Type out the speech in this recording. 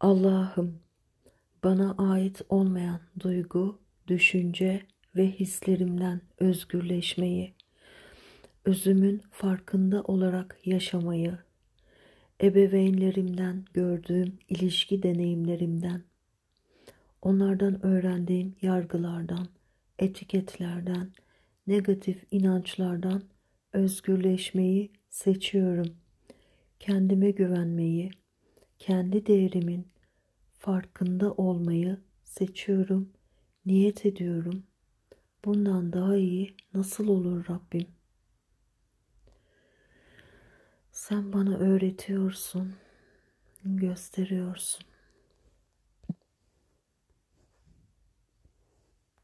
Allah'ım bana ait olmayan duygu, düşünce ve hislerimden özgürleşmeyi, özümün farkında olarak yaşamayı, ebeveynlerimden gördüğüm ilişki deneyimlerimden, onlardan öğrendiğim yargılardan, etiketlerden, negatif inançlardan özgürleşmeyi seçiyorum. Kendime güvenmeyi, kendi değerimin farkında olmayı seçiyorum, niyet ediyorum. Bundan daha iyi nasıl olur Rabbim? Sen bana öğretiyorsun, gösteriyorsun.